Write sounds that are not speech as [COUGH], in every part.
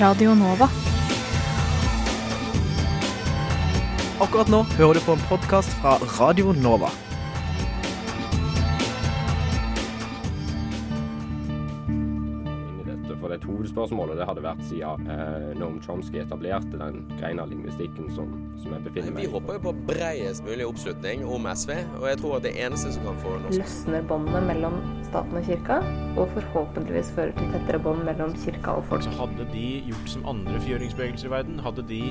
Radio Nova. Akkurat nå hører du på en podkast fra Radio Nova. inn i dette, for det hovedspørsmålet det hadde vært siden eh, Noam Chomsky etablerte den greina lingvistikken som, som jeg befinner meg i. Vi håper jo på breiest mulig oppslutning om SV, og jeg tror at det eneste som kan få norsk løsner båndet mellom staten og kirka, og forhåpentligvis fører til tettere bånd mellom kirka og folk. Så hadde de gjort som andre frigjøringsbevegelser i verden, hadde de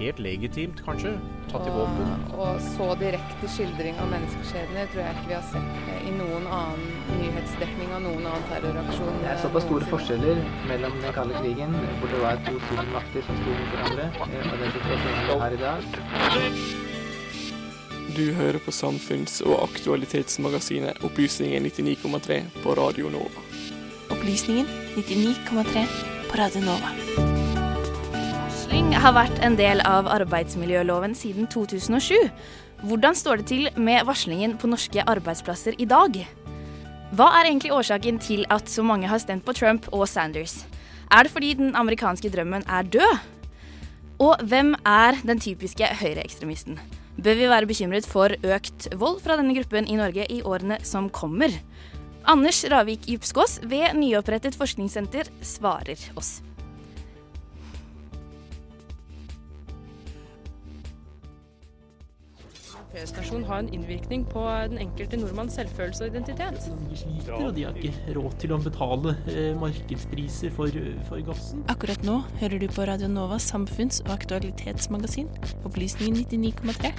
helt legitimt kanskje tatt i våpen. Og, så direkte skildring av menneskeskjebner tror jeg ikke vi har sett i noen annen nyhetsdekning av noen annen terroraksjon. Det er såpass store forskjeller mellom den kalde krigen, hvor det var to stormakter som sto mot hverandre, eh, og den situasjonen vi har i dag. Du hører på samfunns- og aktualitetsmagasinet Opplysningen 99,3 på Radio Nova. Opplysningen 99,3 på Radio Nova. Varsling har vært en del av arbeidsmiljøloven siden 2007. Hvordan står det til med varslingen på norske arbeidsplasser i dag? Hva er egentlig årsaken til at så mange har stemt på Trump og Sanders? Er det fordi den amerikanske drømmen er død? Og hvem er den typiske høyreekstremisten? Bør vi være bekymret for økt vold fra denne gruppen i Norge i årene som kommer? Anders Ravik Djupskås ved nyopprettet forskningssenter svarer oss. P-stasjon har en innvirkning på den enkelte nordmanns selvfølelse og identitet. De sliter, og de har ikke råd til å betale eh, markedspriser for, for gassen. Akkurat nå hører du på Radio Novas samfunns- og aktualitetsmagasin, Opplysningen 99,3.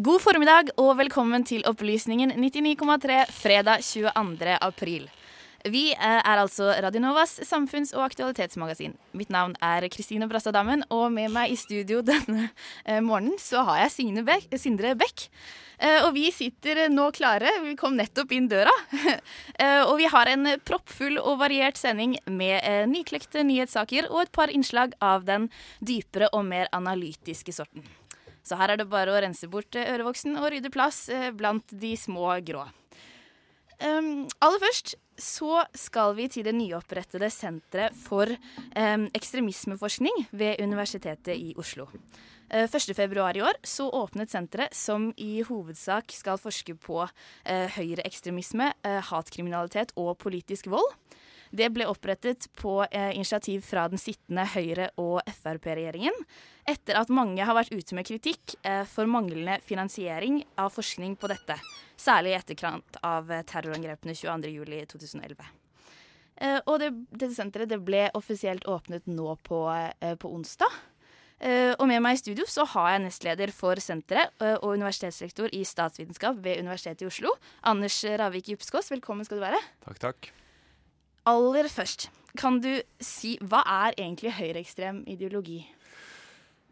God formiddag og velkommen til Opplysningen 99,3 fredag 22. april. Vi eh, er altså Radionovas samfunns- og aktualitetsmagasin. Mitt navn er Kristine Brastadammen, og med meg i studio denne eh, morgenen så har jeg Signe Bek Sindre Bech. Eh, Og vi sitter nå klare. Vi kom nettopp inn døra. [LAUGHS] Og vi har en proppfull og variert sending med nyklekte nyhetssaker og et par innslag av den dypere og mer analytiske sorten. Så her er det bare å rense bort ørevoksen og rydde plass blant de små grå. Um, aller først så skal vi til det nyopprettede Senteret for um, ekstremismeforskning ved Universitetet i Oslo. Uh, 1.2. i år så åpnet senteret, som i hovedsak skal forske på uh, høyreekstremisme, uh, hatkriminalitet og politisk vold. Det ble opprettet på eh, initiativ fra den sittende Høyre- og Frp-regjeringen, etter at mange har vært ute med kritikk eh, for manglende finansiering av forskning på dette, særlig i etterkant av eh, terrorangrepene 22.07.2011. Uh, og det, dette senteret det ble offisielt åpnet nå på, uh, på onsdag. Uh, og med meg i studio så har jeg nestleder for senteret eh, og universitetslektor i statsvitenskap ved Universitetet i Oslo, Anders Ravik Jupskås. Velkommen skal du være. Takk, takk. Aller først, kan du si hva er egentlig høyreekstrem ideologi?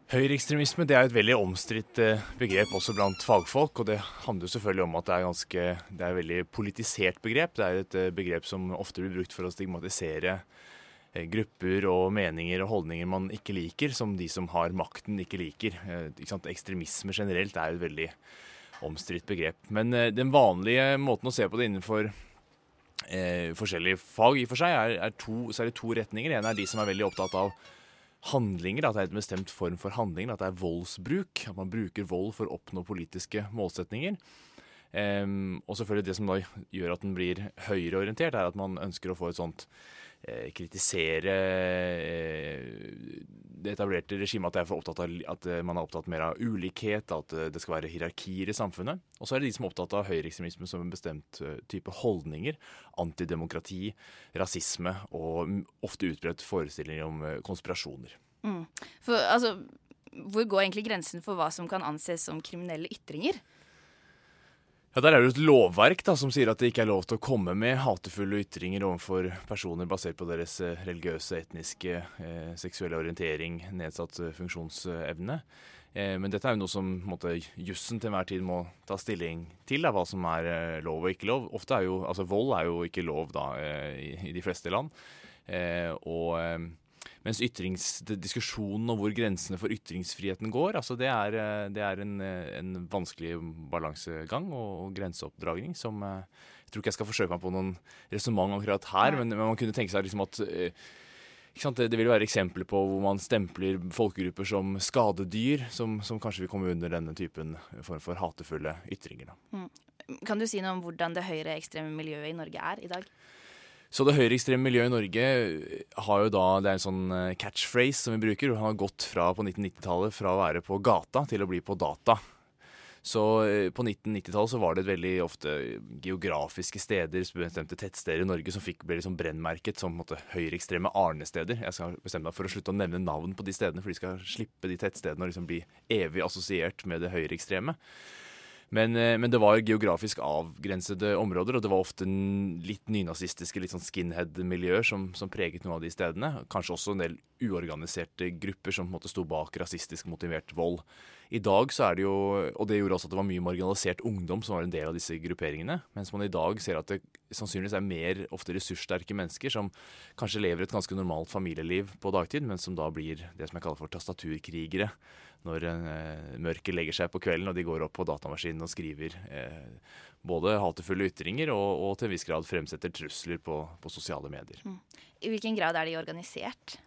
Høyreekstremisme er et veldig omstridt eh, begrep også blant fagfolk. Og det handler selvfølgelig om at det er, ganske, det er et veldig politisert begrep. Det er et eh, begrep som ofte blir brukt for å stigmatisere eh, grupper og meninger og holdninger man ikke liker, som de som har makten ikke liker. Ikke? Ekstremisme generelt er et veldig omstridt begrep. Men den vanlige måten å se på det innenfor eh, forskjellige fag i og for seg, er, er to, så er det to retninger. En er de som er veldig opptatt av handlinger, at det er en bestemt form for handlinger, at det er voldsbruk. At man bruker vold for å oppnå politiske målsetninger. Um, og selvfølgelig det som da gjør at den blir høyreorientert, er at man ønsker å få et sånt kritisere eh, det etablerte regimet, at, at eh, man er opptatt mer av ulikhet, at eh, det skal være hierarkier i samfunnet. Og så er det de som er opptatt av høyreekstremisme som en bestemt eh, type holdninger. Antidemokrati, rasisme og ofte utbredt forestillinger om eh, konspirasjoner. Mm. For altså, hvor går egentlig grensen for hva som kan anses som kriminelle ytringer? Ja, Der er det jo et lovverk da, som sier at det ikke er lov til å komme med hatefulle ytringer overfor personer basert på deres eh, religiøse, etniske, eh, seksuelle orientering, nedsatt eh, funksjonsevne. Eh, men dette er jo noe som måtte, jussen til enhver tid må ta stilling til, da, hva som er eh, lov og ikke lov. Ofte er jo, altså Vold er jo ikke lov da, eh, i, i de fleste land. Og, mens ytringsdiskusjonen og hvor grensene for ytringsfriheten går, altså det er, eh, det er en, eh, en, vanskelig balansegang og, grenseoppdragning som eh, Jeg tror ikke jeg skal forsøke meg på noen resonnement akkurat her, men, men, man kunne tenke seg liksom at det, det, vil være eksempler på hvor man stempler folkegrupper som skadedyr, som, som kanskje vil komme under denne typen form for hatefulle ytringer. Mm. Kan du si noe om hvordan det høyreekstreme miljøet i Norge er i dag? Så det høyreekstreme miljøet i Norge har jo da, det er en sånn eh, catchphrase som vi bruker. Han har gått fra på 1990-tallet fra å være på gata til å bli på data. Så eh, på 1990-tallet så var det veldig ofte geografiske steder, bestemte tettsteder i Norge som fikk ble liksom brennmerket som høyreekstreme arnesteder. Jeg skal bestemme meg for å slutte å nevne navn på de stedene, for de skal slippe de tettstedene og liksom bli evig assosiert med det høyreekstreme. Men, eh, men, det var geografisk avgrensede områder, og det var ofte litt nynazistiske, litt sånn skinhead-miljøer som, som, preget noen av de stedene. Kanskje også en del uorganiserte grupper som på en måte sto bak rasistisk motivert vold. I dag så er det jo, og det gjorde også at det var mye marginalisert ungdom som var en del av disse grupperingene, mens man i dag ser at det sannsynligvis er mer ofte ressurssterke mennesker som kanskje lever et ganske normalt familieliv på dagtid, men som da blir det som jeg kaller for tastaturkrigere når eh, mørket legger seg på kvelden og de går opp på datamaskinen og skriver eh, både hatefulle ytringer og, og, til en viss grad fremsetter trusler på, på sosiale medier. Mm. I hvilken grad er de organisert?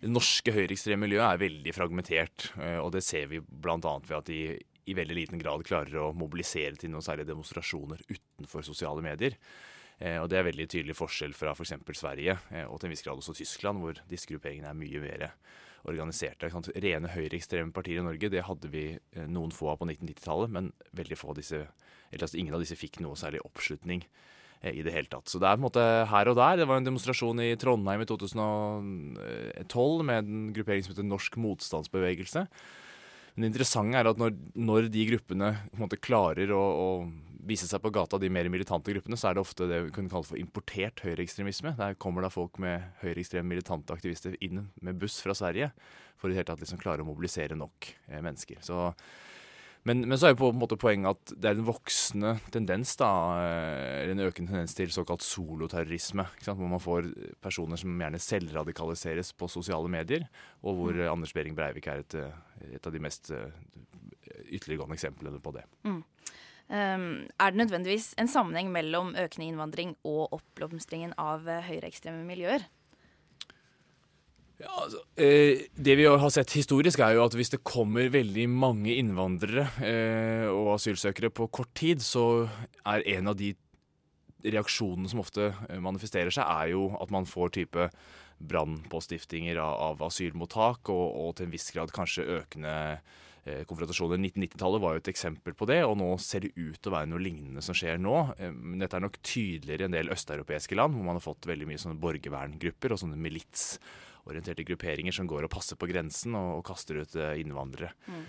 Det norske høyreekstreme miljøet er veldig fragmentert, eh, og det ser vi bl.a. ved at de i veldig liten grad klarer å mobilisere til noen særlige demonstrasjoner utenfor sosiale medier. Eh, og Det er veldig tydelig forskjell fra f.eks. For Sverige eh, og til en viss grad også Tyskland, hvor disse grupperingene er mye mer organiserte. Rene høyreekstreme partier i Norge det hadde vi noen få av på 1990-tallet, men veldig få av disse, eller altså ingen av disse fikk noe særlig oppslutning i det hele tatt. Så det er på en måte her og der. Det var en demonstrasjon i Trondheim i 2012 med en gruppering som heter Norsk motstandsbevegelse. Men det interessante er at når, når de gruppene måte klarer å, å vise seg på gata, de mer militante gruppene, så er det ofte det vi kunne kalle for importert høyreekstremisme. Der kommer da folk med høyreekstreme militante aktivister inn med buss fra Sverige for i det hele tatt liksom klare å mobilisere nok eh, mennesker. Så, men, men, så er jo på en måte poenget at det er en voksende tendens, da, eh, eller en økende tendens til såkalt soloterrorisme. Hvor man får personer som gjerne selvradikaliseres på sosiale medier, og hvor mm. Anders Behring Breivik er et, et, av de mest eh, ytterliggående eksemplene på det. Mm. Um, er det nødvendigvis en sammenheng mellom økende innvandring og oppblomstringen av høyreekstreme miljøer? Ja, altså, eh, det vi har sett historisk, er jo at hvis det kommer veldig mange innvandrere eh, og asylsøkere på kort tid, så er en av de reaksjonene som ofte eh, manifesterer seg, er jo at man får type brannpåstiftinger av, av asylmottak, og, og, til en viss grad kanskje økende Eh, konfrontasjoner. 1990-tallet var jo et eksempel på det, og nå ser det ut til å være noe lignende som skjer nå. Eh, dette er nok tydeligere i en del østeuropeiske land, hvor man har fått veldig mye sånne borgerverngrupper og sånne militsorienterte grupperinger som går og passer på grensen og, og kaster ut eh, innvandrere. Mm.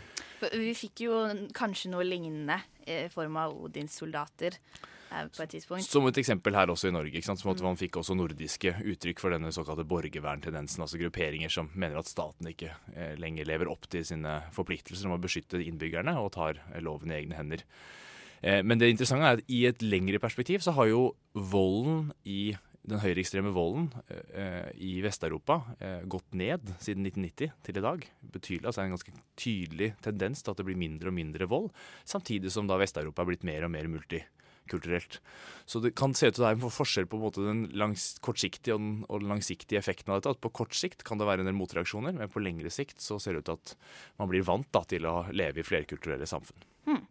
Vi fikk jo kanskje noe lignende i form av Odins soldater på et tidspunkt. Som et eksempel her også i Norge. ikke sant? Som at mm. Man fikk også nordiske uttrykk for denne såkalte borgerverntendensen. Altså grupperinger som mener at staten ikke eh, lenger lever opp til sine forpliktelser om å beskytte innbyggerne, og tar eh, loven i egne hender. Eh, men det interessante er at i et lengre perspektiv så har jo volden i den høyreekstreme volden eh, i Vest-Europa eh, gått ned siden 1990 til i dag. Betydelig, altså En ganske tydelig tendens til at det blir mindre og mindre vold, samtidig som da Vest-Europa er blitt mer og mer multikulturelt. Så det kan se ut til å være en forskjell på en den langs, kortsiktige og den, og den, langsiktige effekten av dette. At på kort sikt kan det være en del motreaksjoner, men på lengre sikt så ser det ut til at man blir vant da, til å leve i flerkulturelle samfunn. Hmm.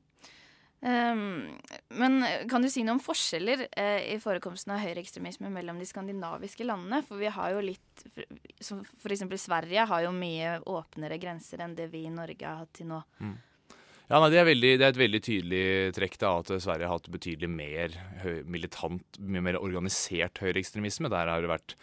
Um, men kan du si noe om forskjeller uh, i forekomsten av høyreekstremisme mellom de skandinaviske landene? For vi har jo litt Som f.eks. Sverige har jo mye åpnere grenser enn det vi i Norge har hatt til nå. Mm. Ja, nei, det, er veldig, det, er et veldig tydelig trekk da, at Sverige har hatt betydelig mer militant, mye mer organisert høyreekstremisme. Der har det vært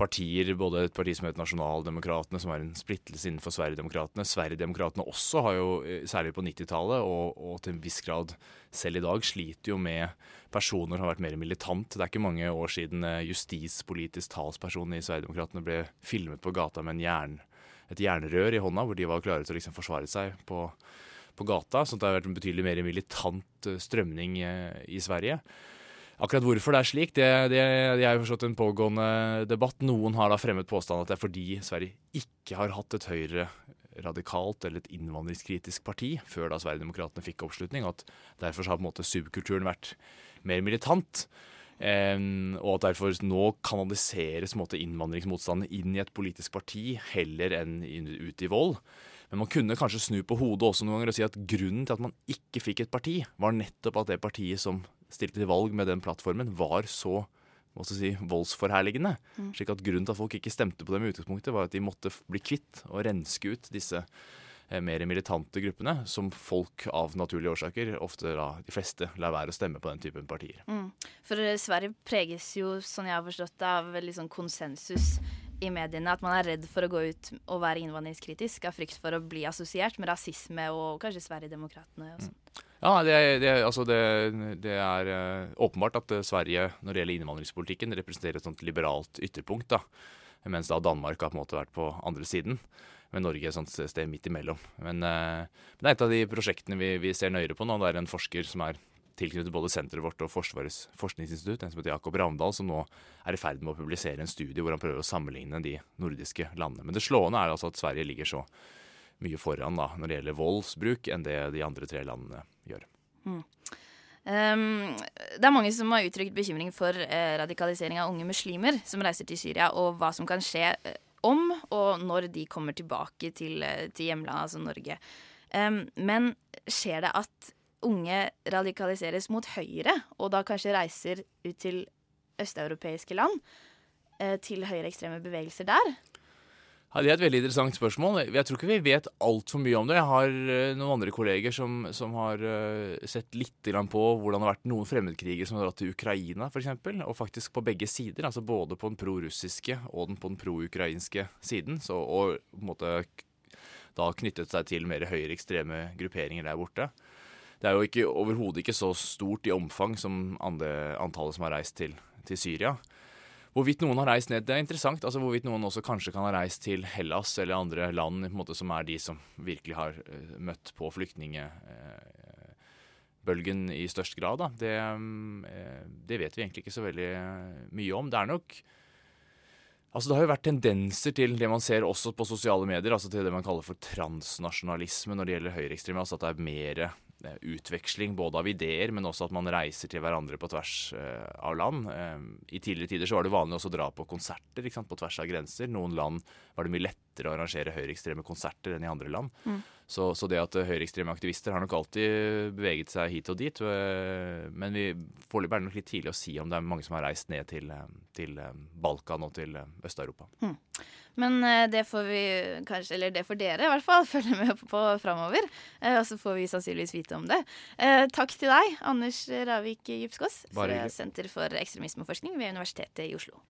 partier, både et parti som heter Nasjonaldemokratene, som har en splittelse innenfor Sverigedemokraterna. Sverigedemokraterna også har jo, eh, særlig på 90-tallet, og, og, til en viss grad selv i dag, sliter jo med personer som har vært mer militant. Det er ikke mange år siden eh, justispolitisk talsperson i Sverigedemokraterna ble filmet på gata med jern, et jernrør i hånda, hvor de var klare til å liksom forsvare seg på på gata, så det har vært en betydelig mer militant eh, strømning i Sverige. Akkurat hvorfor det er slik, det, det, det er jo forstått en pågående debatt. Noen har da fremmet påstand at det er fordi Sverige ikke har hatt et høyre radikalt eller et innvandringskritisk parti før da Sverigedemokraterna fikk oppslutning. At derfor har på en måte subkulturen vært mer militant. Um, og at derfor nå kanaliseres måte, innvandringsmotstanden inn i et politisk parti heller enn ut i vold. Men man kunne kanskje snu på hodet også noen ganger og si at grunnen til at man ikke fikk et parti, var nettopp at det partiet som stilte til valg med den plattformen, var så si, voldsforherligende. Mm. Slik at grunnen til at folk ikke stemte på dem i utgangspunktet, var at de måtte bli kvitt og renske ut disse eh, mer militante gruppene, som folk av naturlige årsaker, ofte da de fleste, lar være å stemme på den typen partier. Mm. For Sverige preges jo, sånn jeg har forstått det, av veldig sånn konsensus i mediene at man er redd for å gå ut og være innvandringskritisk av frykt for å bli assosiert med rasisme og kanskje Sverigedemokraterna og sånn. Mm. Ja, det, det, altså det, det er uh, åpenbart at uh, Sverige når det gjelder innvandringspolitikken representerer et sånt liberalt ytterpunkt. da, Mens da Danmark har på en måte vært på andre siden. Men Norge er et sånt sted midt imellom. Men, uh, men det er et av de prosjektene vi, vi ser nøyere på nå. Det er en forsker som er tilknyttet både senteret vårt og Forsvarets forskningsinstitutt, en som heter Jakob Ravndal, som nå er i ferd med å publisere en studie hvor han prøver å sammenligne de nordiske landene. Men det slående er altså at Sverige ligger så mye foran da, når det gjelder voldsbruk, enn det de andre tre landene gjør. Mm. Um, det er mange som har uttrykt bekymring for eh, radikalisering av unge muslimer som reiser til Syria, og hva som kan skje eh, om og når de kommer tilbake til, eh, til hjemlandet, altså Norge. Um, men skjer det at unge radikaliseres mot høyre, og da kanskje reiser ut til østeuropeiske land, eh, til høyreekstreme bevegelser der? Ja, det er et veldig interessant spørsmål. Jeg tror ikke vi vet altfor mye om det. Jeg har uh, noen andre kolleger som, som har uh, sett litt på hvordan det har vært noen fremmedkrigere som har dratt til Ukraina f.eks. Og faktisk på begge sider. altså Både på den prorussiske og den på den pro-ukrainske siden. Så, og på en måte da knyttet seg til mer høyreekstreme grupperinger der borte. Det er jo overhodet ikke så stort i omfang som andre, antallet som har reist til, til Syria. Hvorvidt noen har reist ned, det er interessant. altså Hvorvidt noen også kanskje kan ha reist til Hellas eller andre land måte som er de som virkelig har uh, møtt på flyktningebølgen uh, i størst grad. Det, uh, det, vet vi egentlig ikke så veldig mye om. Det er nok Altså Det har jo vært tendenser til det man ser også på sosiale medier, altså til det man kaller for transnasjonalisme når det gjelder høyreekstreme. Altså at det er mer utveksling både av ideer, men også at man reiser til hverandre på tvers uh, av land. Uh, I tidligere tider så var det vanlig også å dra på konserter på tvers av grenser. Noen land var det mye lettere å arrangere høyreekstreme konserter enn i andre land. Mm. Så, så, det at høyreekstreme aktivister har nok alltid beveget seg hit og dit. men vi foreløpig er det nok litt tidlig å si om det er mange som har reist ned til, til Balkan og til Øst-Europa. Mm. Men eh, det får vi kanskje, eller det får dere i hvert fall, [LAUGHS] følge med på, framover. Eh, og så får vi sannsynligvis vite om det. Eh, takk til deg, Anders Ravik Djupskås, fra Senter for ekstremismeforskning ved Universitetet i Oslo.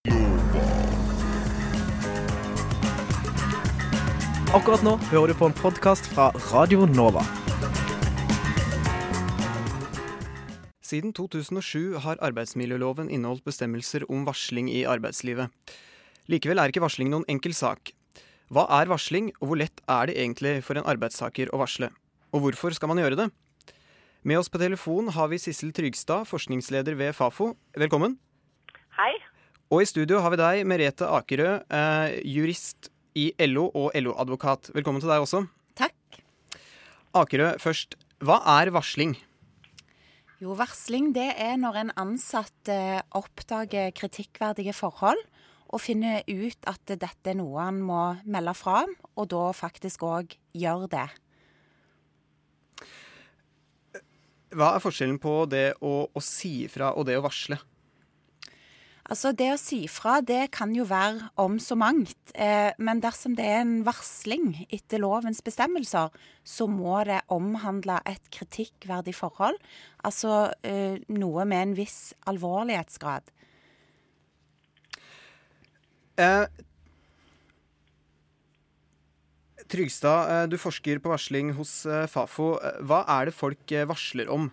Akkurat nå hører du på en podkast fra Radio Nova. Siden 2007 har arbeidsmiljøloven inneholdt bestemmelser om varsling i arbeidslivet. Likevel er ikke varsling noen enkel sak. Hva er varsling, og hvor lett er det egentlig for en arbeidstaker å varsle? Og hvorfor skal man gjøre det? Med oss på telefon har vi Sissel Trygstad, forskningsleder ved Fafo. Velkommen. Hei. Og i studio har vi deg, Merete Akerø, eh, jurist i LO og LO-advokat. Velkommen til deg også. Takk. Akerø først. Hva er varsling? Jo, varsling det er når en ansatt eh, oppdager kritikkverdige forhold og finner ut at dette er noe han må melde fra om, og da faktisk òg gjør det. Hva er forskjellen på det å, å si ifra og det å varsle? Altså Det å si fra det kan jo være om så mangt. Eh, men dersom det er en varsling etter lovens bestemmelser, så må det omhandle et kritikkverdig forhold. Altså eh, noe med en viss alvorlighetsgrad. Eh, Trygstad, eh, du forsker på varsling hos Fafo. Hva er det folk varsler om?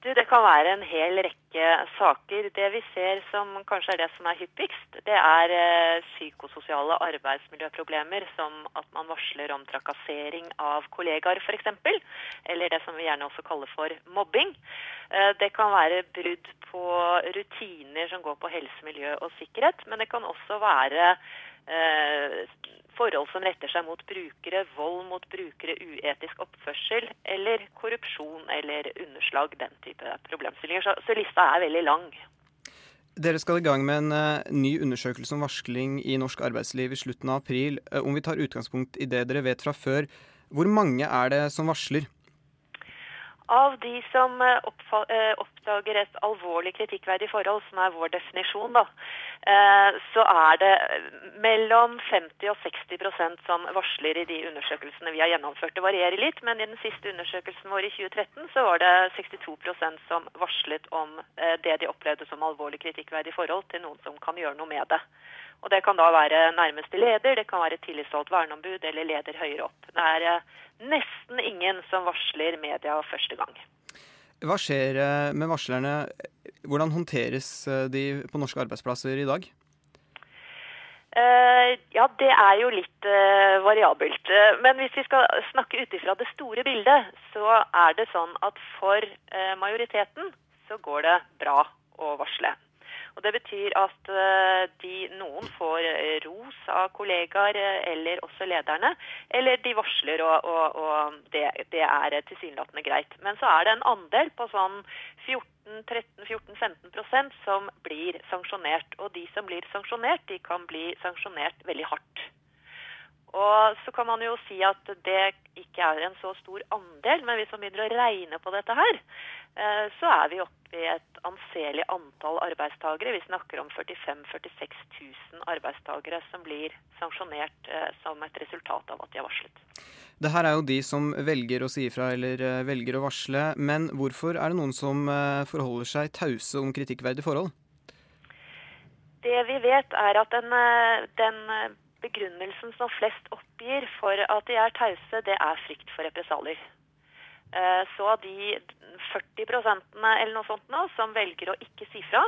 Du, Det kan være en hel rekke saker. Det vi ser som kanskje er det som er hyppigst, det er eh, psykososiale arbeidsmiljøproblemer, som at man varsler om trakassering av kollegaer f.eks., eller det som vi gjerne også kaller for mobbing. Eh, det kan være brudd på rutiner som går på helse, miljø og sikkerhet, men det kan også være forhold som retter seg mot brukere, vold mot brukere, uetisk oppførsel eller korrupsjon eller underslag, den type problemstillinger. Så, så lista er veldig lang. Dere skal i gang med en uh, ny undersøkelse om varsling i norsk arbeidsliv i slutten av april. Uh, om vi tar utgangspunkt i det dere vet fra før, hvor mange er det som varsler? Av de som eh, oppdager et alvorlig kritikkverdig forhold, som er vår definisjon, da, Eh, så er det mellom 50 og 60% som varsler i de undersøkelsene vi har gjennomført. Det varierer litt, men i den siste undersøkelsen vår i 2013 så var det 62% som varslet om eh, det de opplevde som alvorlig kritikkverdig forhold til noen som kan gjøre noe med det. Og Det kan da være nærmeste leder, det kan være tillitsvalgt verneombud eller leder høyere opp. Det er eh, nesten ingen som varsler media første gang. Hva skjer med varslerne hvordan håndteres eh, de på norske arbeidsplasser i dag? Ja, det er jo litt variabelt. Men hvis vi skal snakke ut ifra det store bildet, så er det sånn at for majoriteten så går det bra å varsle. Og Det betyr at eh, de, noen får eh, ros av kollegaer eh, eller også lederne, eller de varsler, og, og, og det, det, er tilsynelatende greit. Men så er det en andel på sånn 14-13-14-15% som blir sanksjonert. Og de som blir sanksjonert, de kan bli sanksjonert veldig hardt. Og så kan man jo si at det ikke er en så stor andel, men hvis man begynner å regne på dette her, eh, så er vi oppe i et anselig antall arbeidstakere. Vi snakker om 45 000-46 000 arbeidstakere som blir sanksjonert eh, som et resultat av at de har varslet. Det her er jo de som velger å si ifra eller eh, velger å varsle, men hvorfor er det noen som forholder seg tause om kritikkverdige forhold? Det vi vet er at den, den begrunnelsen som flest oppgir for at de er tause, det er frykt for represalier. Eh, så av de 40 eller noe sånt nå, som velger å ikke si fra,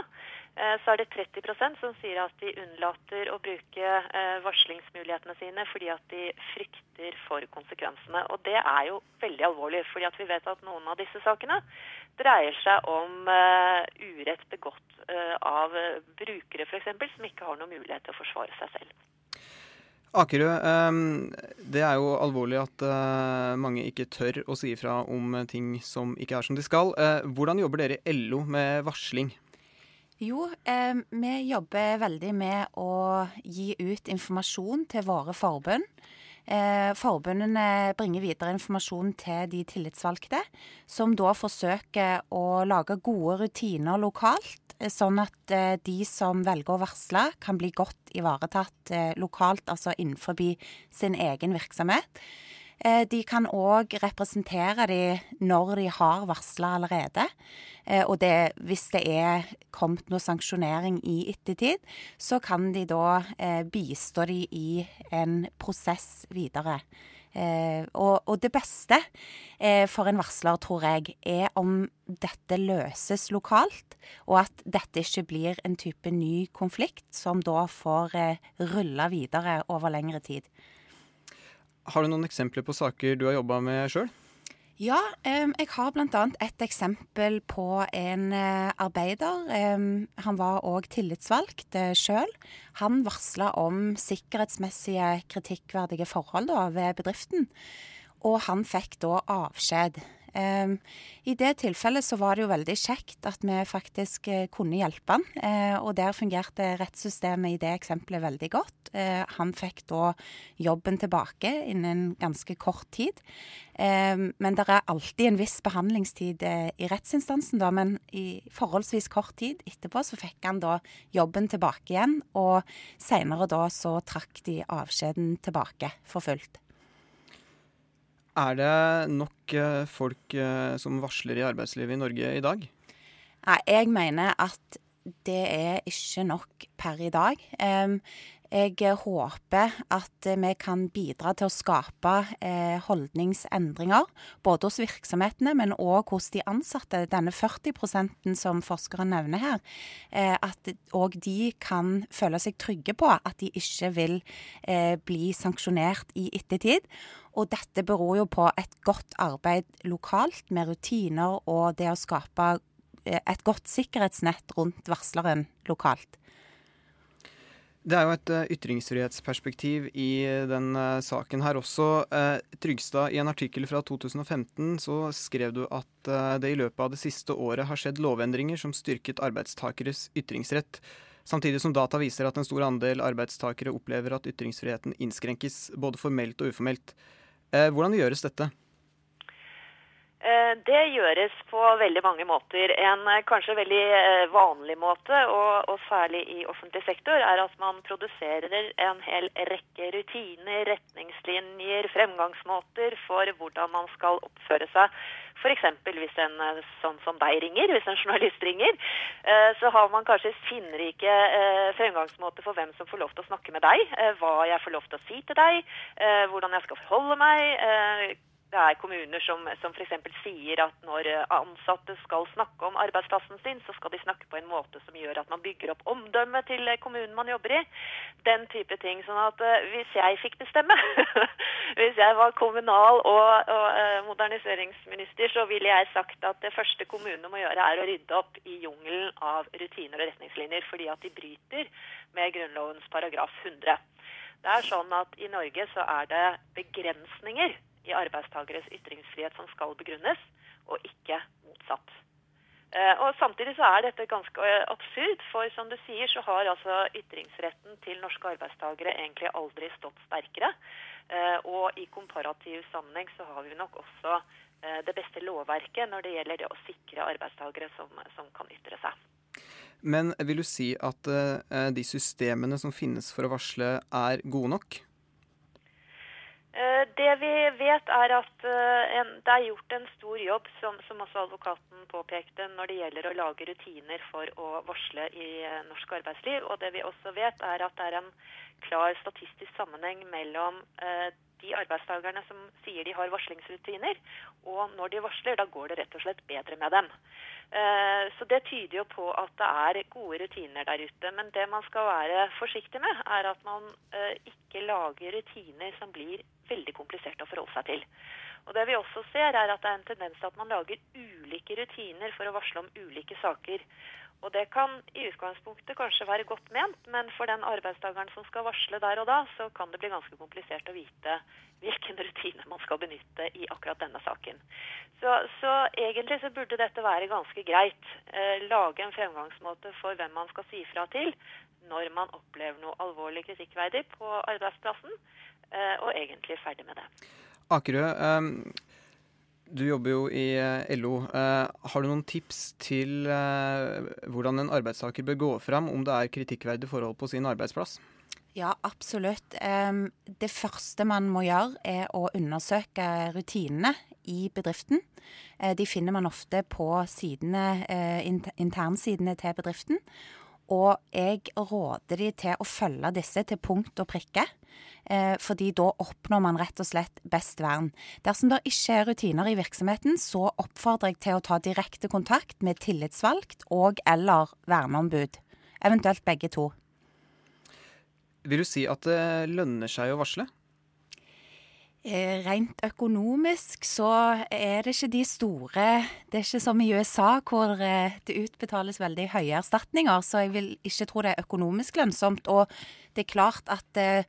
eh, så er det 30% som sier at de unnlater å bruke eh, varslingsmulighetene sine fordi at de frykter for konsekvensene. Og det er jo veldig alvorlig, fordi at vi vet at noen av disse sakene dreier seg om urett begått av brukere f.eks., som ikke har noen mulighet til å forsvare seg selv. Akerø, ehm, det er jo alvorlig at eh, mange ikke tør å si ifra om ting som ikke er som de skal. Eh, hvordan jobber dere i LO med varsling? Jo, eh, vi jobber veldig med å gi ut informasjon til våre forbund. Eh, forbundene bringer videre informasjon til de tillitsvalgte, som da forsøker å lage gode rutiner lokalt sånn at eh, de som velger å varsle, kan bli godt ivaretatt eh, lokalt, altså innenfor sin egen virksomhet. Eh, de kan òg representere de når de har varsla allerede. Og det, hvis det er kommet noe sanksjonering i ettertid, så kan de da bistå de i en prosess videre. Eh, og, og, det beste eh, for en varsler, tror jeg, er om dette løses lokalt, og at dette ikke blir en type ny konflikt som da får eh, rulle videre over lengre tid. Har du noen eksempler på saker du har jobba med sjøl? Ja, jeg har bl.a. et eksempel på en eh, arbeider. Han var òg tillitsvalgt eh, sjøl. Han varsla om sikkerhetsmessige kritikkverdige forhold ved bedriften, og han fikk da avskjed. Um, I det tilfellet så var det jo veldig kjekt at vi faktisk uh, kunne hjelpe han. Uh, og der fungerte rettssystemet i det eksempelet veldig godt. Uh, han fikk da jobben tilbake innen ganske kort tid. Um, men det er alltid en viss behandlingstid i rettsinstansen, da. Men i forholdsvis kort tid etterpå så fikk han da jobben tilbake igjen. Og seinere da så trakk de avskjeden tilbake for fullt. Er det nok eh, folk eh, som varsler i arbeidslivet i Norge i dag? Jeg mener at det er ikke nok per i dag. Jeg håper at vi kan bidra til å skape holdningsendringer, både hos virksomhetene, men òg hos de ansatte. Denne 40% som forskeren nevner her, at òg de kan føle seg trygge på at de ikke vil bli sanksjonert i ettertid. Og dette beror jo på et godt arbeid lokalt med rutiner og det å skape eh, et godt sikkerhetsnett rundt varsleren lokalt. Det er jo et uh, ytringsfrihetsperspektiv i uh, den uh, saken her også. Trygstad, i en artikkel fra 2015 så skrev du at det i løpet av det siste året har skjedd lovendringer som styrket arbeidstakeres ytringsrett. Samtidig som data viser at en stor andel arbeidstakere opplever at ytringsfriheten innskrenkes, både formelt og uformelt. Eh, hvordan gjøres dette? Eh, det gjøres på veldig mange måter. En eh, kanskje veldig vanlig måte, og, og, særlig i offentlig sektor, er at man produserer en hel rekke rutiner, retningslinjer, fremgangsmåter for hvordan man skal oppføre seg. F.eks. hvis en sånn som deg ringer, hvis en journalist ringer, så har man kanskje sinnrike fremgangsmåter for hvem som får lov til å snakke med deg, hva jeg får lov til å si til deg, hvordan jeg skal forholde meg det er kommuner som, som f.eks. sier at når ansatte skal snakke om arbeidsplassen sin, så skal de snakke på en måte som gjør at man bygger opp omdømmet til kommunen man jobber i. Den type ting. Sånn at uh, hvis jeg fikk bestemme, [LAUGHS] hvis jeg var kommunal- og, og moderniseringsminister, så ville jeg sagt at det første kommunene må gjøre, er å rydde opp i jungelen av rutiner og retningslinjer, fordi at de bryter med Grunnlovens paragraf 100. Det er sånn at I Norge så er det begrensninger i arbeidstakeres ytringsfrihet som skal begrunnes, og ikke motsatt. Eh, og Samtidig så er dette ganske eh, absurd, for som du sier, så har altså ytringsretten til norske arbeidstakere egentlig aldri stått sterkere. Eh, og i komparativ sammenheng så har vi nok også det beste lovverket når det gjelder det å sikre arbeidstakere som, som kan ytre seg. Men vil du si at de systemene som finnes for å varsle, er gode nok? Eh, det vi vet, er at eh, det er gjort en stor jobb, som, også advokaten påpekte, når det gjelder å lage rutiner for å varsle i eh, norsk arbeidsliv. Og det vi også vet, er at det er en klar statistisk sammenheng mellom de arbeidstakerne som sier de har varslingsrutiner, og når de varsler, da går det rett og slett bedre med dem. Eh, så Det tyder jo på at det er gode rutiner der ute. Men det man skal være forsiktig med, er at man eh, ikke lager rutiner som blir veldig kompliserte å forholde seg til. Og Det vi også ser, er at det er en tendens til at man lager ulike rutiner for å varsle om ulike saker. Og Det kan i utgangspunktet kanskje være godt ment, men for den arbeidstakeren som skal varsle der og da, så kan det bli ganske komplisert å vite hvilken rutine man skal benytte i akkurat denne saken. Så, så egentlig så burde dette være ganske greit. Eh, lage en fremgangsmåte for hvem man skal si fra til når man opplever noe alvorlig kritikkverdig på arbeidsplassen, eh, og egentlig ferdig med det. Akerø, eh, du jobber jo i eh, LO. Eh, har du noen tips til eh, hvordan en arbeidstaker bør gå fram om det er kritikkverdige forhold på sin arbeidsplass? Ja, absolutt. Det første man må gjøre, er å undersøke rutinene i bedriften. De finner man ofte på sidene, internsidene til bedriften. Og jeg råder de til å følge disse til punkt og prikke. Eh, fordi da oppnår man rett og slett best vern. Dersom det ikke er rutiner i virksomheten, så oppfordrer jeg til å ta direkte kontakt med tillitsvalgt og eller verneombud. Eventuelt begge to. Vil du si at det lønner seg å varsle? Eh, rent økonomisk så er det ikke de store Det er ikke som i USA hvor eh, det utbetales veldig høye erstatninger, så jeg vil ikke tro det er økonomisk lønnsomt. Og det er klart at det,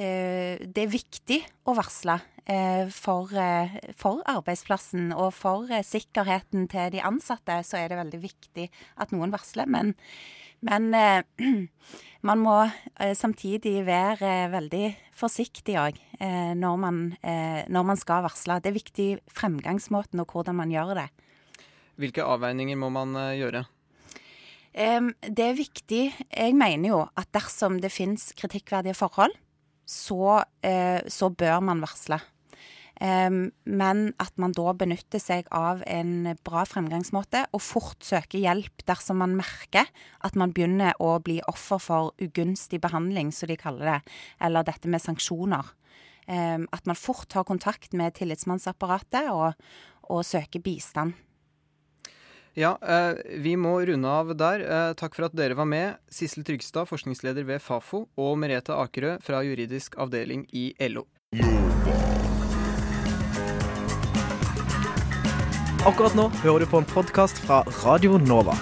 eh, det er viktig å varsle for, for, arbeidsplassen og for sikkerheten til de ansatte, så er det veldig viktig at noen varsler. Men men eh, [CLEARS THROAT] man må eh, samtidig være eh, veldig forsiktig òg eh, når, eh, når, man skal varsle. Det er viktig fremgangsmåten og hvordan man gjør det. Hvilke avveininger må man eh, gjøre? det er viktig. Jeg mener jo at dersom det finnes kritikkverdige forhold, så, så bør man varsle. Men at man da benytter seg av en bra fremgangsmåte og fort søker hjelp dersom man merker at man begynner å bli offer for ugunstig behandling, som de kaller det, eller dette med sanksjoner. At man fort tar kontakt med tillitsmannsapparatet og, og søker bistand. Ja, eh, vi må runde av der. Eh, takk for at dere var med. Sissel Trygstad, forskningsleder ved Fafo, og Merete Akerø fra juridisk avdeling i LO. Akkurat nå hører du på en podkast fra Radio Nova.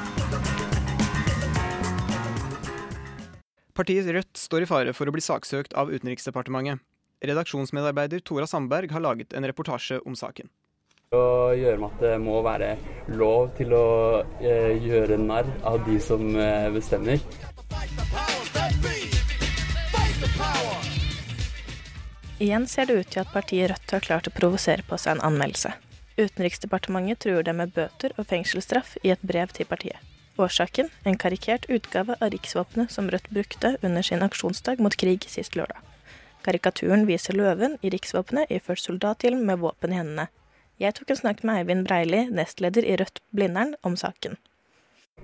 Partiet Rødt står i fare for å bli saksøkt av Utenriksdepartementet. Redaksjonsmedarbeider Tora Sandberg har laget en reportasje om saken å gjøre med at det må være lov til å eh, gjøre narr av de som eh, bestemmer. Igjen ser det ut til at partiet Rødt har klart å provosere på seg en anmeldelse. Utenriksdepartementet truer dem med bøter og fengselsstraff i et brev til partiet. Årsaken en karikert utgave av riksvåpenet som Rødt brukte under sin aksjonsdag mot krig sist lørdag. Karikaturen viser løven i riksvåpenet iført soldathjelm med våpen i hendene, jeg tok en snakk med Eivind Breili, nestleder i Rødt Blindern, om saken.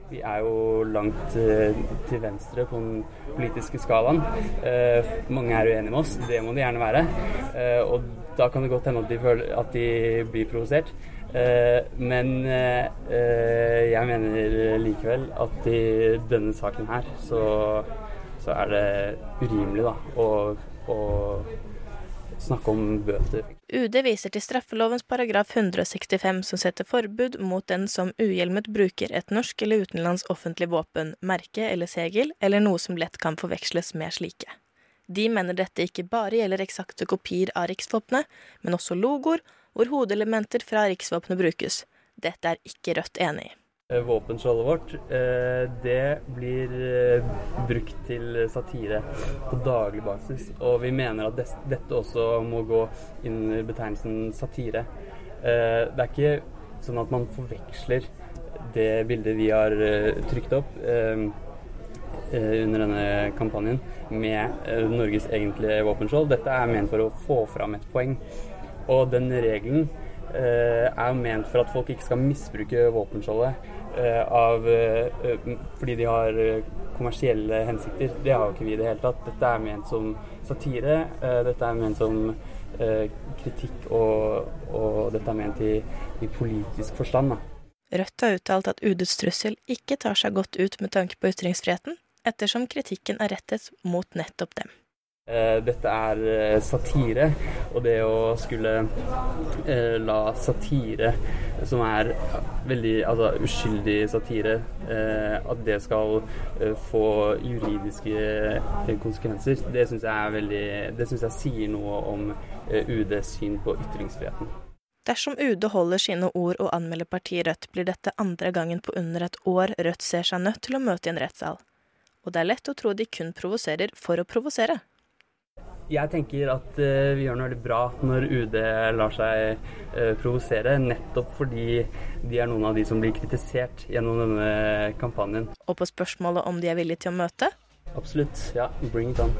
Vi er jo langt eh, til venstre på den politiske skalaen. Eh, mange er uenige med oss, det må de gjerne være. Eh, og da kan det godt hende at de, føler, at de blir provosert. Men jeg mener likevel at i denne saken her så, så er det urimelig da, å, å snakke om bøter. UD viser til straffelovens paragraf 165 som setter forbud mot den som uhjelmet bruker et norsk eller utenlands offentlig våpen, merke eller segel, eller noe som lett kan forveksles med slike. De mener dette ikke bare gjelder eksakte kopier av riksvåpenet, men også logoer hvor hodeelementer fra riksvåpenet brukes. Dette er ikke Rødt enig i. Eh, våpenskjoldet vårt, eh, det blir eh, brukt til satire på daglig basis. Og vi mener at dette også må gå under betegnelsen satire. Det er ikke sånn at man forveksler det bildet vi har trykt opp under denne kampanjen med Norges egentlige våpenskjold. Dette er ment for å få fram et poeng. Og den regelen er jo ment for at folk ikke skal misbruke våpenskjoldet av, eh, fordi de har eh, kommersielle hensikter. Det har jo ikke vi i det hele tatt. Dette er ment som satire. Dette er ment som kritikk, og, og dette er ment i, i politisk forstand. Da. Rødt har uttalt at UDs trussel ikke tar seg godt ut med tanke på ytringsfriheten, ettersom kritikken er rettet mot nettopp dem. Eh, dette er eh, satire, og det å skulle eh, la satire, som er veldig altså, uskyldig satire, at det skal få juridiske konsekvenser, det syns jeg, veldig, det synes jeg sier noe om UDs syn på ytringsfriheten. Dersom UD holder sine ord og anmelder partiet Rødt, blir dette andre gangen på under et år Rødt ser seg nødt til å møte i en rettssal. Og det er lett å tro de kun provoserer for å provosere. Jeg tenker at uh, vi gjør noe veldig bra når UD lar seg uh, provosere, nettopp fordi de er noen av de som blir kritisert gjennom denne kampanjen. Og på spørsmålet om de er villige til å møte? Absolutt. Ja, bring it on.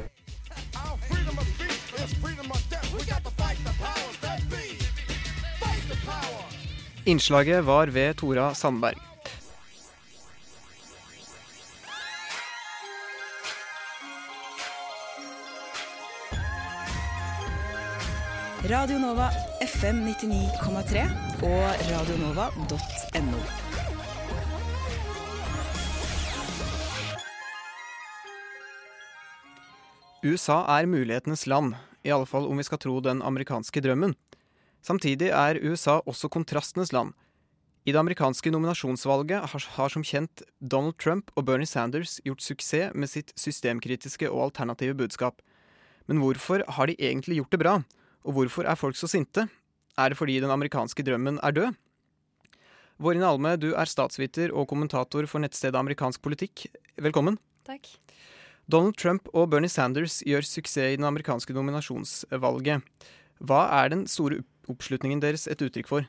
Innslaget var ved Tora Sandberg. Radio Nova FM 99,3 og radionova.no. USA er mulighetenes land, i alle fall om vi skal tro den amerikanske drømmen. Samtidig er USA også kontrastenes land. I det amerikanske nominasjonsvalget har, har, som kjent Donald Trump og Bernie Sanders gjort suksess med sitt systemkritiske og alternative budskap. Men hvorfor har de egentlig gjort det bra? Og hvorfor er folk så sinte? Er det fordi den amerikanske drømmen er død? Vårin Alme, du er statsviter og kommentator for nettstedet Amerikansk politikk. Velkommen. Takk. Donald Trump og Bernie Sanders gjør suksess i den amerikanske nominasjonsvalget. Hva er den store oppslutningen deres et uttrykk for?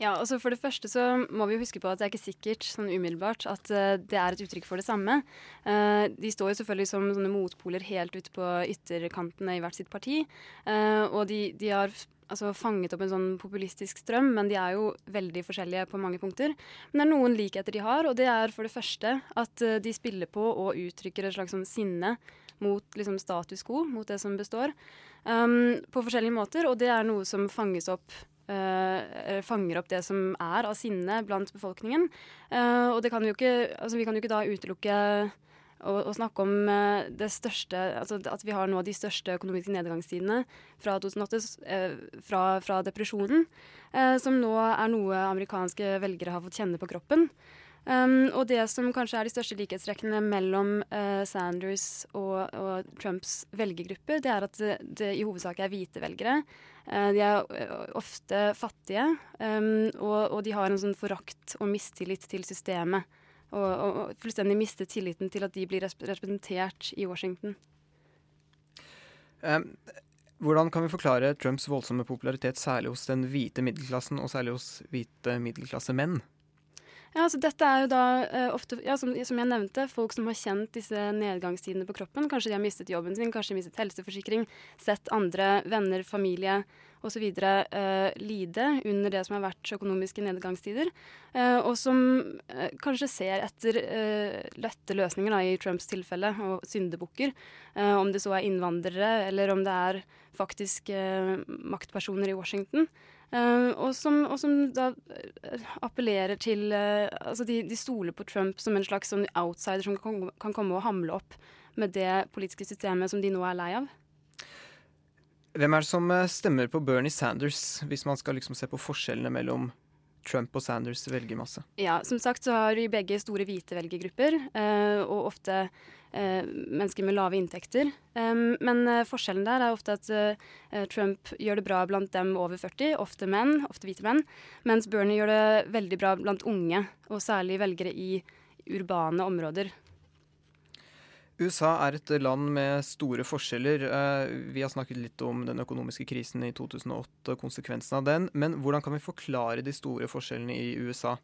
Ja, altså For det første så må vi huske på at det er ikke sikkert sånn umiddelbart at uh, det er et uttrykk for det samme. Uh, de står jo selvfølgelig som sånne motpoler helt ute på ytterkantene i hvert sitt parti. Uh, og de, de, har altså, fanget opp en sånn populistisk strøm, men de er jo veldig forskjellige på mange punkter. Men det er noen likheter de har, og det er for det første at de spiller på og uttrykker et slags sånn sinne mot liksom, status quo, mot det som består, um, på forskjellige måter. Og det er noe som fanges opp fanger opp det som er av sinne blant befolkningen. Uh, og kan vi, ikke, altså vi kan jo ikke da utelukke å, snakke om uh, det største altså At vi har nå de største økonomiske nedgangstidene fra 2008, fra, fra, depresjonen, som nå er noe amerikanske velgere har fått kjenne på kroppen. Um, og det som kanskje er de største likhetstrekkene mellom uh, Sanders og, og, Trumps velgergruppe, det er at det, det i hovedsak er hvite velgere. Uh, de er uh, ofte fattige, um, og, de har en sånn forakt og mistillit til systemet. Og, fullstendig mistet tilliten til at de blir representert i Washington. Um, hvordan kan vi forklare Trumps voldsomme popularitet, særlig hos den hvite middelklassen, og særlig hos hvite middelklassemenn? Ja, altså Dette er jo da uh, ofte, ja, som, som, jeg nevnte, folk som har kjent disse nedgangstidene på kroppen. Kanskje de har mistet jobben sin, kanskje de har mistet helseforsikring, sett andre venner, familie osv. Uh, lide under det som har vært økonomiske nedgangstider. Uh, og som uh, kanskje ser etter lette løsninger da, i Trumps tilfelle, og syndebukker. om det så er innvandrere, eller om det er faktisk maktpersoner i Washington. Uh, og, som, og, som, da uh, appellerer til uh, Altså, de, de, stoler på Trump som en slags sånn outsider som kan, kan, komme og hamle opp med det politiske systemet som de nå er lei av. Hvem er det som stemmer på Bernie Sanders, hvis man skal liksom se på forskjellene mellom Trump og Sanders velgermasse? Ja, som sagt så har vi begge store hvite velgergrupper, og ofte eh, mennesker med lave inntekter. Men eh, forskjellen der er ofte at eh, Trump gjør det bra blant dem over 40, ofte menn, ofte hvite menn, mens Bernie gjør det veldig bra blant unge, og særlig velgere i urbane områder. USA er et land med store forskjeller. Eh, vi har snakket litt om den økonomiske krisen i 2008 og konsekvensen av den. Men hvordan kan vi forklare de store forskjellene i USA?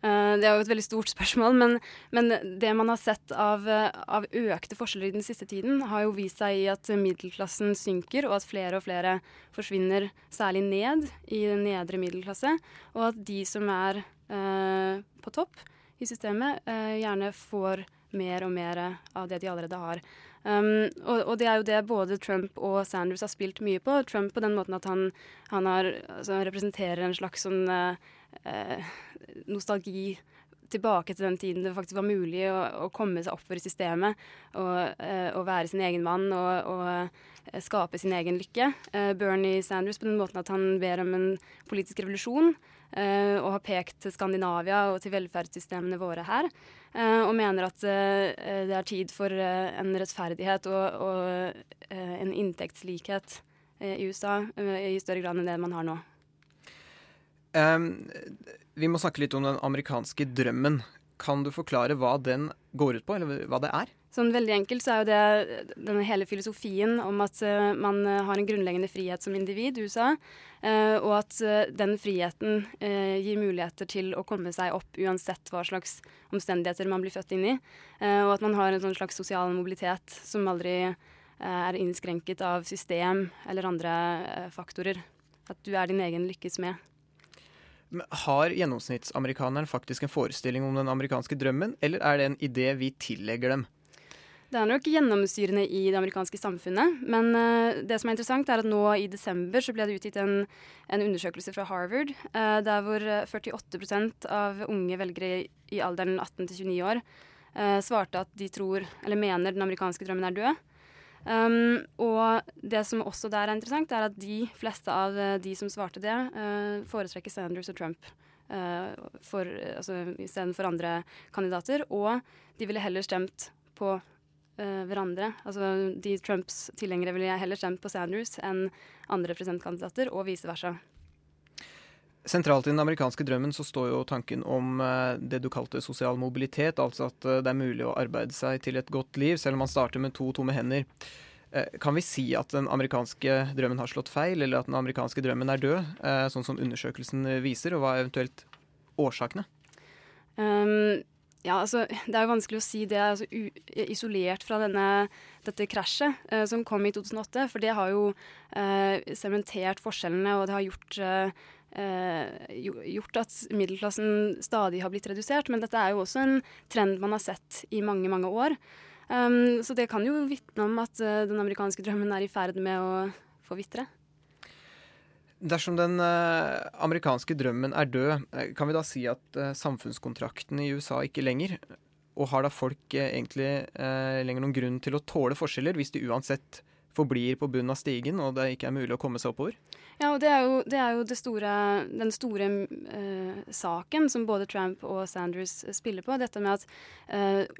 Uh, det er jo et veldig stort spørsmål, men, men det man har sett av, uh, av, økte forskjeller i den siste tiden, har jo vist seg i at middelklassen synker, og at flere og flere forsvinner særlig ned i den nedre middelklasse, og at de som er eh, på topp i systemet, gjerne får mer og mer av det de allerede har. Um, og, og, det er jo det både Trump og Sanders har spilt mye på. Trump på den måten at han, han har, altså, representerer en slags sånn nostalgi tilbake til den tiden det faktisk var mulig å, å komme seg oppover i systemet og, eh, og, være sin egen mann og, og uh, skape sin egen lykke. Eh, Bernie Sanders på den måten at han ber om en politisk revolusjon og har pekt til Skandinavia og til velferdssystemene våre her. og mener at det er tid for en rettferdighet og, og en inntektslikhet i USA i større grad enn det man har nå. Um, vi må snakke litt om den amerikanske drømmen. Kan du forklare hva den går ut på, eller hva det er? Sånn Veldig enkelt så er jo det denne hele filosofien om at uh, man uh, har en grunnleggende frihet som individ USA, uh, og at den friheten gir muligheter til å komme seg opp uansett hva slags omstendigheter man blir født inn i, og at man har en sånn slags sosial mobilitet som aldri er innskrenket av system eller andre faktorer. At du er din egen lykkes med. Har gjennomsnittsamerikaneren faktisk en forestilling om den amerikanske drømmen, eller er det en idé vi tillegger dem? Det er nok gjennomsyrende i det amerikanske samfunnet. Men uh, det som er interessant, er at nå i desember så ble det utgitt en, en undersøkelse fra Harvard, uh, der hvor 48% av unge velgere i alderen 18 til 29 år svarte at de tror, eller mener den amerikanske drømmen er død. Um, og det som også der er interessant, er at de fleste av eh, de som svarte det, uh, foretrekker Sanders og Trump uh, for, altså, andre kandidater. Og de ville heller stemt på uh, hverandre. Altså de Trumps tilhengere ville heller stemt på Sanders enn andre presidentkandidater, og vice versa. Sentralt i den amerikanske drømmen så står jo tanken om det du kalte sosial mobilitet, altså at det er mulig å arbeide seg til et godt liv, selv om man starter med to tomme hender. Kan vi si at den amerikanske drømmen har slått feil, eller at den amerikanske drømmen er død, sånn som undersøkelsen viser, og hva er eventuelt årsakene? Um, Ja, altså, Det er jo vanskelig å si det altså, isolert fra denne, dette krasjet uh, som kom i 2008. For det har jo sementert uh, forskjellene, og det har gjort, eh, gjort at middelklassen stadig har blitt redusert. Men dette er jo også en trend man har sett i mange, mange år. Um, så det kan jo vitne om at uh, den amerikanske drømmen er i ferd med å forvitre. Dersom den uh, amerikanske drømmen er død, eh, kan vi da si at uh, samfunnskontrakten i USA ikke lenger? Og har da folk egentlig lenger noen grunn til å tåle forskjeller, hvis de uansett forblir på bunnen av stigen og det ikke er mulig å komme seg oppover? Ja, og det er jo, det er jo det store, den store saken som både Trump og Sanders spiller på. Dette med at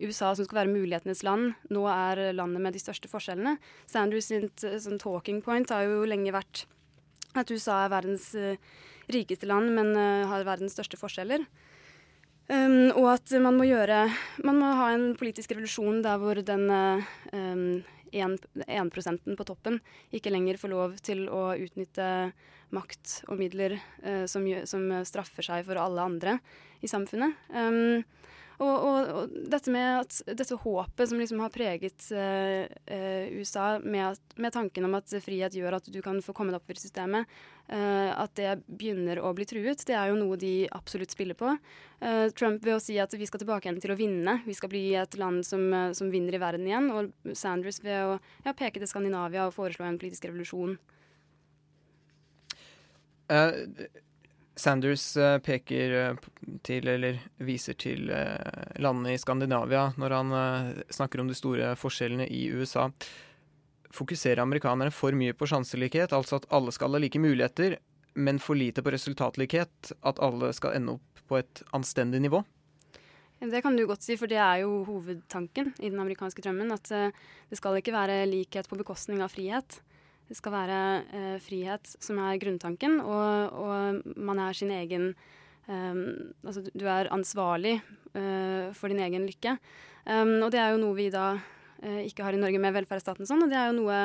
USA, som skal være mulighetenes land, nå er landet med de største forskjellene. Sanders sitt sånn talking point har jo lenge vært at USA er verdens uh, rikeste land, men uh, har verdens største forskjeller. Um, og at man må gjøre Man må ha en politisk revolusjon der hvor den uh, um, 1 på toppen ikke lenger får lov til å utnytte makt og midler uh, som, som, straffer seg for alle andre i samfunnet. Um, og, og, og, dette med at dette håpet som liksom har preget uh, uh, USA, med, at, med, tanken om at frihet gjør at du kan få komme deg opp i systemet, uh, at det begynner å bli truet, det er jo noe de absolutt spiller på. Trump ved å si at vi skal tilbake igjen til å vinne, vi skal bli et land som, som vinner i verden igjen. Og Sanders ved å ja, peke til Skandinavia og foreslå en politisk revolusjon. Uh, Sanders eh, peker eh, til, eller viser til, eh, landene i Skandinavia når han snakker om de store forskjellene i USA. Fokuserer amerikanerne for mye på sjanselikhet, altså at alle skal ha like muligheter, men for lite på resultatlikhet, at alle skal ende opp på et anstendig nivå? Det kan du godt si, for det er jo hovedtanken i den amerikanske drømmen. At det skal ikke være likhet på bekostning av frihet. Det skal være eh, frihet som er grunntanken, og, og man er sin egen um, Altså du er ansvarlig uh, for din egen lykke. Um, og det er jo noe vi da uh, ikke har i Norge med velferdsstaten sånn, og det er jo noe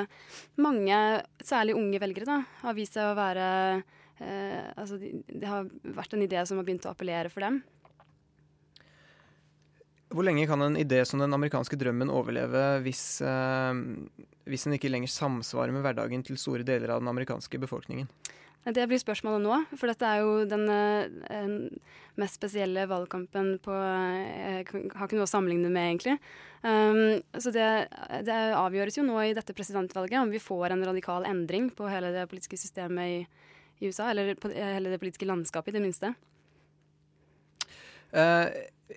mange, særlig unge velgere, da, har vist seg å være uh, Altså det de har vært en idé som har begynt å appellere for dem. Hvor lenge kan en idé som den amerikanske drømmen overleve hvis, eh, hvis den ikke lenger samsvarer med hverdagen til store deler av den amerikanske befolkningen? Det blir spørsmålet nå, for dette er jo den eh, mest spesielle valgkampen på eh, har ikke noe å sammenligne med, egentlig. Um, så det, det, avgjøres jo nå i dette presidentvalget om vi får en radikal endring på hele det politiske systemet i, i USA, eller på hele det politiske landskapet, i det minste. Uh,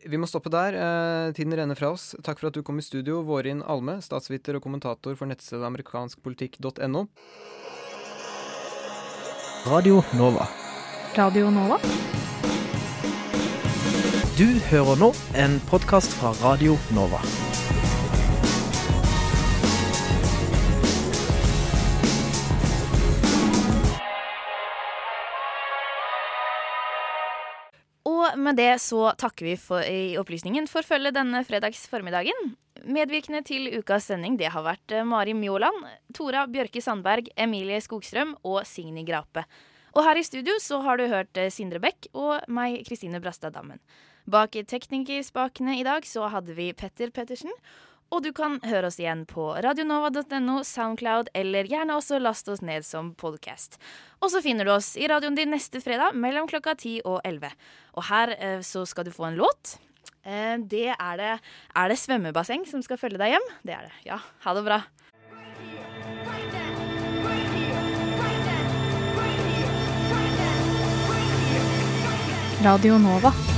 vi må stoppe der. Uh, tiden renner fra oss. Takk for at du kom i studio, Vårin Alme, statsviter og kommentator for nettstedet amerikanskpolitikk.no. Radio Nova. Radio Nova? Du hører nå en podkast fra Radio Nova. Med det så takker vi for, i opplysningen for følget denne fredags formiddagen. Medvirkende til ukas sending det har vært eh, Mari Mjåland, Tora Bjørke Sandberg, Emilie Skogstrøm og Signy Grape. Og her i studio så har du hørt eh, Sindre Bech og meg, Kristine Brastad Dammen. Bak teknikerspakene i dag så hadde vi Petter Pettersen. Og du kan høre oss igjen på radionova.no, Soundcloud, eller gjerne også laste oss ned som podkast. Og så finner du oss i radioen din neste fredag mellom klokka 10 og 11. Og her eh, så skal du få en låt. Eh, det er det Er det svømmebasseng som skal følge deg hjem? Det er det. Ja, ha det bra. Radio Nova.